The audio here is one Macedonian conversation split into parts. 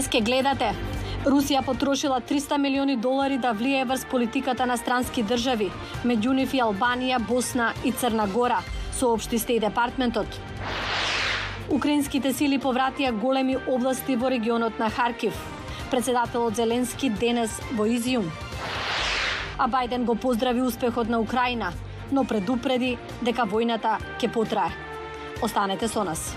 денес ке гледате Русија потрошила 300 милиони долари да влие врз политиката на странски држави, меѓу нив и Албанија, Босна и Црна Гора, соопшти Стеј департментот. Украинските сили повратија големи области во регионот на Харкив. Председателот Зеленски денес во Изиум. А Бајден го поздрави успехот на Украина, но предупреди дека војната ќе потрае. Останете со нас.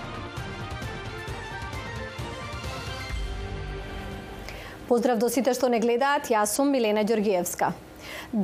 Поздрав до сите што не гледаат, јас сум Милена Ѓоргиевска.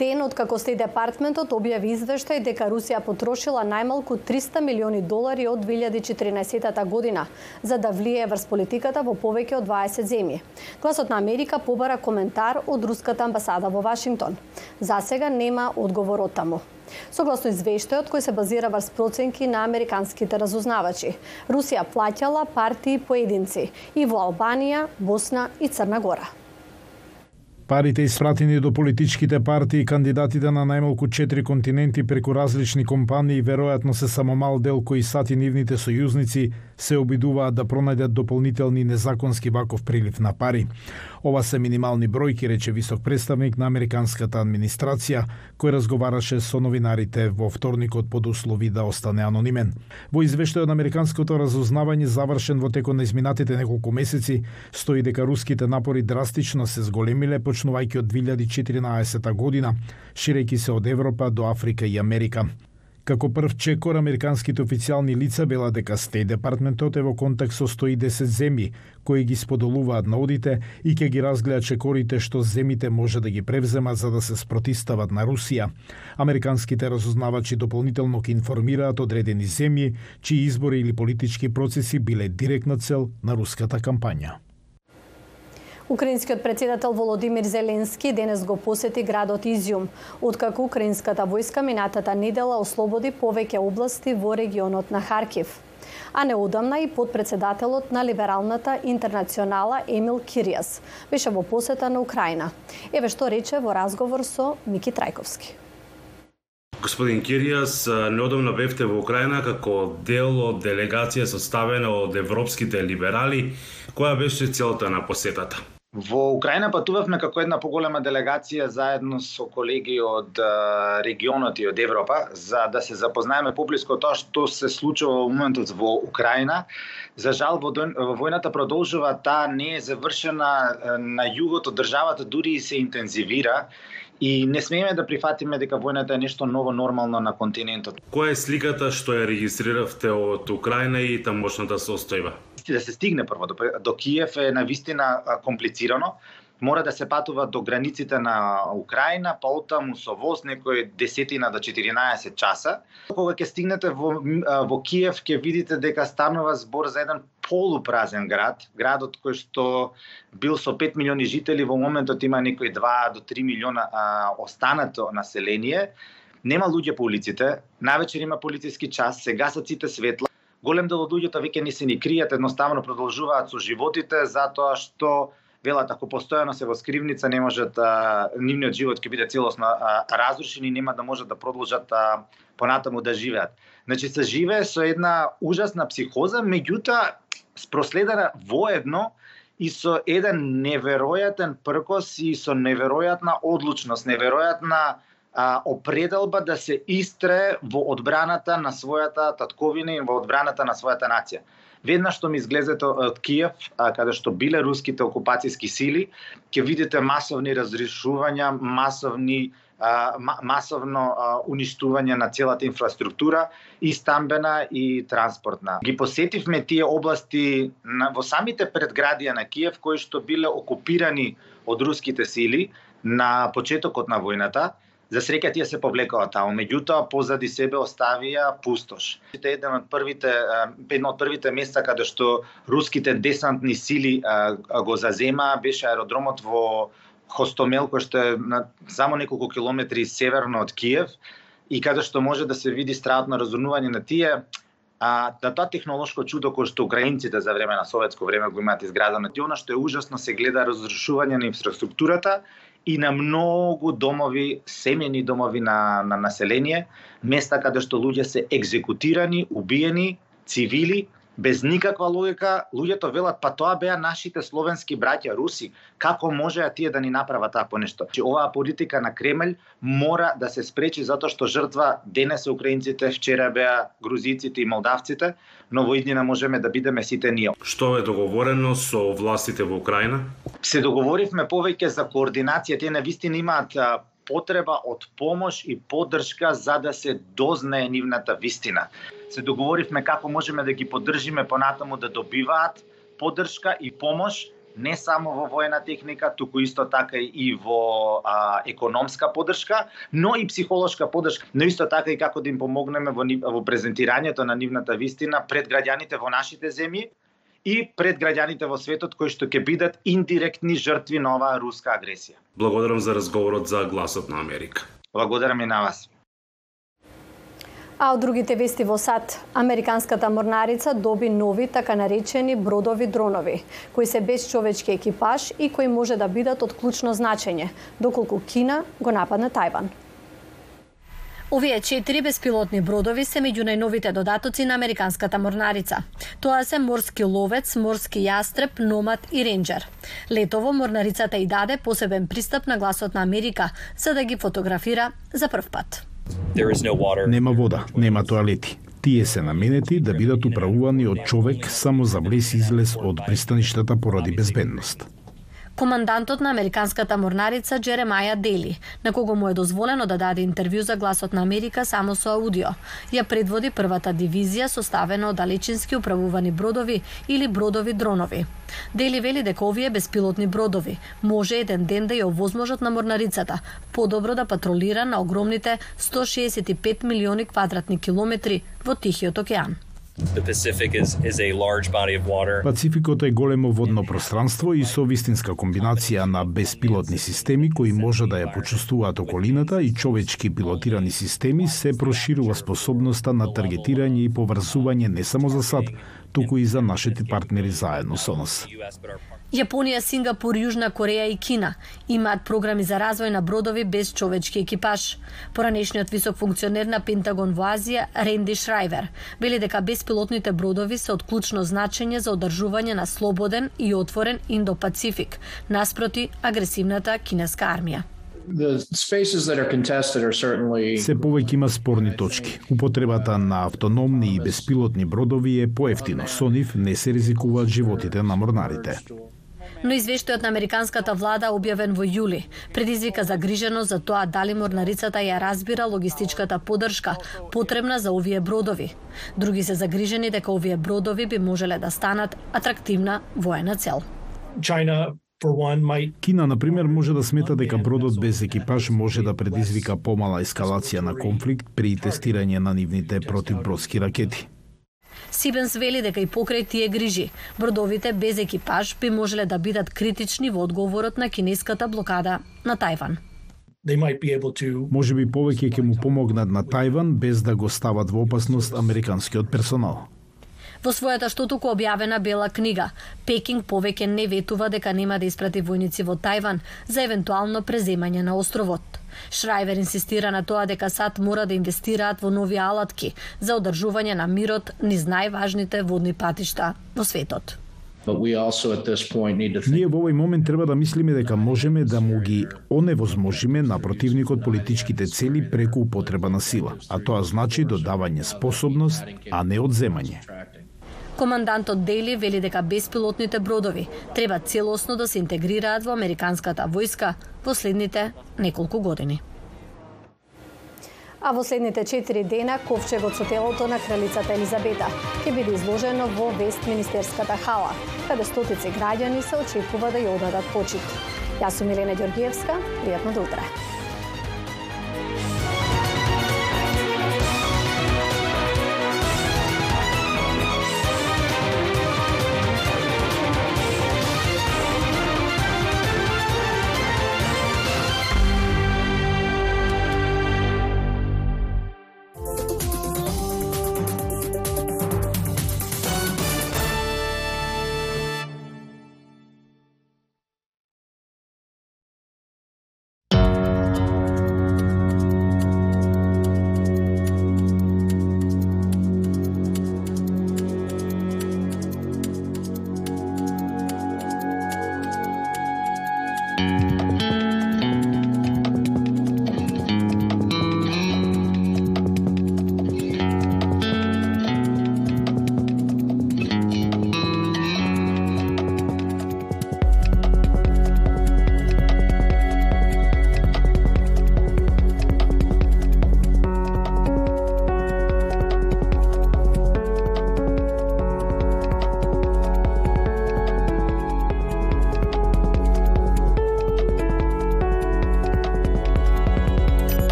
Ден од како сте департментот објави извештај дека Русија потрошила најмалку 300 милиони долари од 2014 година за да влие врз политиката во повеќе од 20 земји. Гласот на Америка побара коментар од руската амбасада во Вашингтон. За сега нема одговор од таму. Согласно извештајот кој се базира врз проценки на американските разузнавачи, Русија плаќала партии поединци и во Албанија, Босна и Црна Гора. Парите испратени до политичките партии и кандидатите на најмалку 4 континенти преку различни компании веројатно се само мал дел кои сати нивните сојузници се обидуваат да пронајдат дополнителни незаконски ваков прилив на пари. Ова се минимални бројки, рече висок представник на американската администрација, кој разговараше со новинарите во вторникот под услови да остане анонимен. Во извештајот на американското разузнавање завршен во текот на изминатите неколку месеци, стои дека руските напори драстично се зголемиле почнувајќи од 2014 година, ширејќи се од Европа до Африка и Америка. Како прв чекор, американските официјални лица бела дека Стеј департментот е во контакт со 110 земји, кои ги споделуваат наудите и ќе ги разгледа чекорите што земите може да ги превземат за да се спротистават на Русија. Американските разузнавачи дополнително ќе информираат одредени земји, чии избори или политички процеси биле директна цел на руската кампања. Украинскиот председател Володимир Зеленски денес го посети градот Изјум, откако украинската војска минатата недела ослободи повеќе области во регионот на Харкив. А неодамна и подпредседателот на Либералната интернационала Емил Кириас беше во посета на Украина. Еве што рече во разговор со Мики Трајковски. Господин Кириас, неодамна бевте во Украина како дел од делегација составена од европските либерали. Која беше целта на посетата? Во Украина патувавме како една поголема делегација заедно со колеги од регионот и од Европа за да се запознаеме поблиско тоа што се случува во моментот во Украина. За жал во, војната продолжува, таа не е завршена на југот од државата, дури и се интензивира и не смееме да прифатиме дека војната е нешто ново нормално на континентот. Која е сликата што ја регистриравте од Украина и тамошната состојба? Да се стигне прво до, до Киев е навистина комплицирано. Мора да се патува до границите на Украина, па оттаму со воз некој десетина до 14 часа. Кога ќе стигнете во, во Киев, ќе видите дека станува збор за еден полупразен град, градот кој што бил со 5 милиони жители, во моментот има некои 2 до 3 милиона а, останато население. Нема луѓе по улиците, навечер има полициски час, сега се сите светла голем дел од луѓето веќе не се ни кријат, едноставно продолжуваат со животите затоа што велат ако постојано се во скривница не можат а, нивниот живот ќе биде целосно а, разрушен и нема да можат да продолжат а, понатаму да живеат. Значи се живее со една ужасна психоза, меѓутоа спроследена воедно и со еден неверојатен пркос и со неверојатна одлучност, неверојатна а, определба да се истре во одбраната на својата татковина и во одбраната на својата нација. Веднаш што ми изглезете од Киев, а, каде што биле руските окупацијски сили, ќе видите масовни разрешувања, масовни а, масовно а, уништување на целата инфраструктура и стамбена и транспортна. Ги посетивме тие области на, во самите предградија на Киев кои што биле окупирани од руските сили на почетокот на војната За среќа тие се повлекоа таму, меѓутоа позади себе оставија пустош. Тоа еден од првите едно од првите места каде што руските десантни сили го заземаа беше аеродромот во Хостомел кој што е на само неколку километри северно од Киев и каде што може да се види стратно разорнување на тие а, да тоа технолошко чудо кој што украинците за време на советско време го имаат изградено, и она што е ужасно се гледа разрушување на инфраструктурата и на многу домови, семени домови на, на население, места каде што луѓе се екзекутирани, убиени, цивили, без никаква логика, луѓето велат па тоа беа нашите словенски браќа руси, како можеа тие да ни направат такво нешто? Че оваа политика на Кремљ мора да се спречи затоа што жртва денес се украинците, вчера беа грузиците и молдавците, но во иднина можеме да бидеме сите ние. Што е договорено со властите во Украина? Се договоривме повеќе за координација, тие на вистина имаат потреба од помош и поддршка за да се дознае нивната вистина. Се договоривме како можеме да ги поддржиме понатаму да добиваат поддршка и помош не само во воена техника, туку исто така и во а, економска поддршка, но и психолошка поддршка, но исто така и како да им помогнеме во, во презентирањето на нивната вистина пред граѓаните во нашите земји, и пред граѓаните во светот кои што ќе бидат индиректни жртви на оваа руска агресија. Благодарам за разговорот за гласот на Америка. Благодарам и на вас. А од другите вести во САД, американската морнарица доби нови така наречени бродови дронови, кои се без човечки екипаж и кои може да бидат од клучно значење, доколку Кина го нападне Тајван. Овие четири беспилотни бродови се меѓу најновите додатоци на американската морнарица. Тоа се морски ловец, морски јастреб, номад и ренџер. Летово морнарицата и даде посебен пристап на гласот на Америка за да ги фотографира за прв пат. Нема вода, нема тоалети. Тие се наменети да бидат управувани од човек само за влез излез од пристаништата поради безбедност командантот на американската морнарица Джеремаја Дели, на кого му е дозволено да даде интервју за гласот на Америка само со аудио. Ја предводи првата дивизија составена од далечински управувани бродови или бродови дронови. Дели вели дека овие беспилотни бродови може еден ден да ја овозможат на морнарицата подобро да патролира на огромните 165 милиони квадратни километри во Тихиот океан. Пацификот е големо водно пространство и со вистинска комбинација на беспилотни системи кои може да ја почувствуваат околината и човечки пилотирани системи се проширува способноста на таргетирање и поврзување не само за САД, туку и за нашите партнери заедно со нас. Јапонија, Сингапур, Јужна Кореја и Кина имаат програми за развој на бродови без човечки екипаж. Поранешниот висок функционер на Пентагон во Азија, Ренди Шрайвер вели дека беспилотните бродови се од клучно значење за одржување на слободен и отворен Индо-Пацифик, наспроти агресивната кинеска армија. Се повеќе има спорни точки. Употребата на автономни и беспилотни бродови е поевтино. Со нив не се ризикуваат животите на морнарите но извештајот на американската влада објавен во јули предизвика загриженост за тоа дали морнарицата ја разбира логистичката подршка потребна за овие бродови. Други се загрижени дека овие бродови би можеле да станат атрактивна воена цел. China Кина, на пример, може да смета дека бродот без екипаж може да предизвика помала ескалација на конфликт при тестирање на нивните противбродски ракети. Сибенс вели дека и покрај тие грижи, бродовите без екипаж би можеле да бидат критични во одговорот на кинеската блокада на Тајван. Може би повеќе ќе му помогнат на Тајван без да го стават во опасност американскиот персонал. Во својата што туку објавена бела книга, Пекинг повеќе не ветува дека нема да испрати војници во Тајван за евентуално преземање на островот. Шрајвер инсистира на тоа дека САД мора да инвестираат во нови алатки за одржување на мирот низ најважните водни патишта во светот. Ние во овој момент треба да мислиме дека можеме да му ги оневозможиме на противникот политичките цели преку употреба на сила, а тоа значи додавање способност, а не одземање. Командантот Дели вели дека беспилотните бродови треба целосно да се интегрираат во американската војска во следните неколку години. А во следните 4 дена ковчегот со телото на кралицата Елизабета ќе биде изложено во Вестминистерската хала, каде стотици граѓани се очекува да ја одадат почит. Јас сум Елена Ѓоргиевска, пријатно до утре.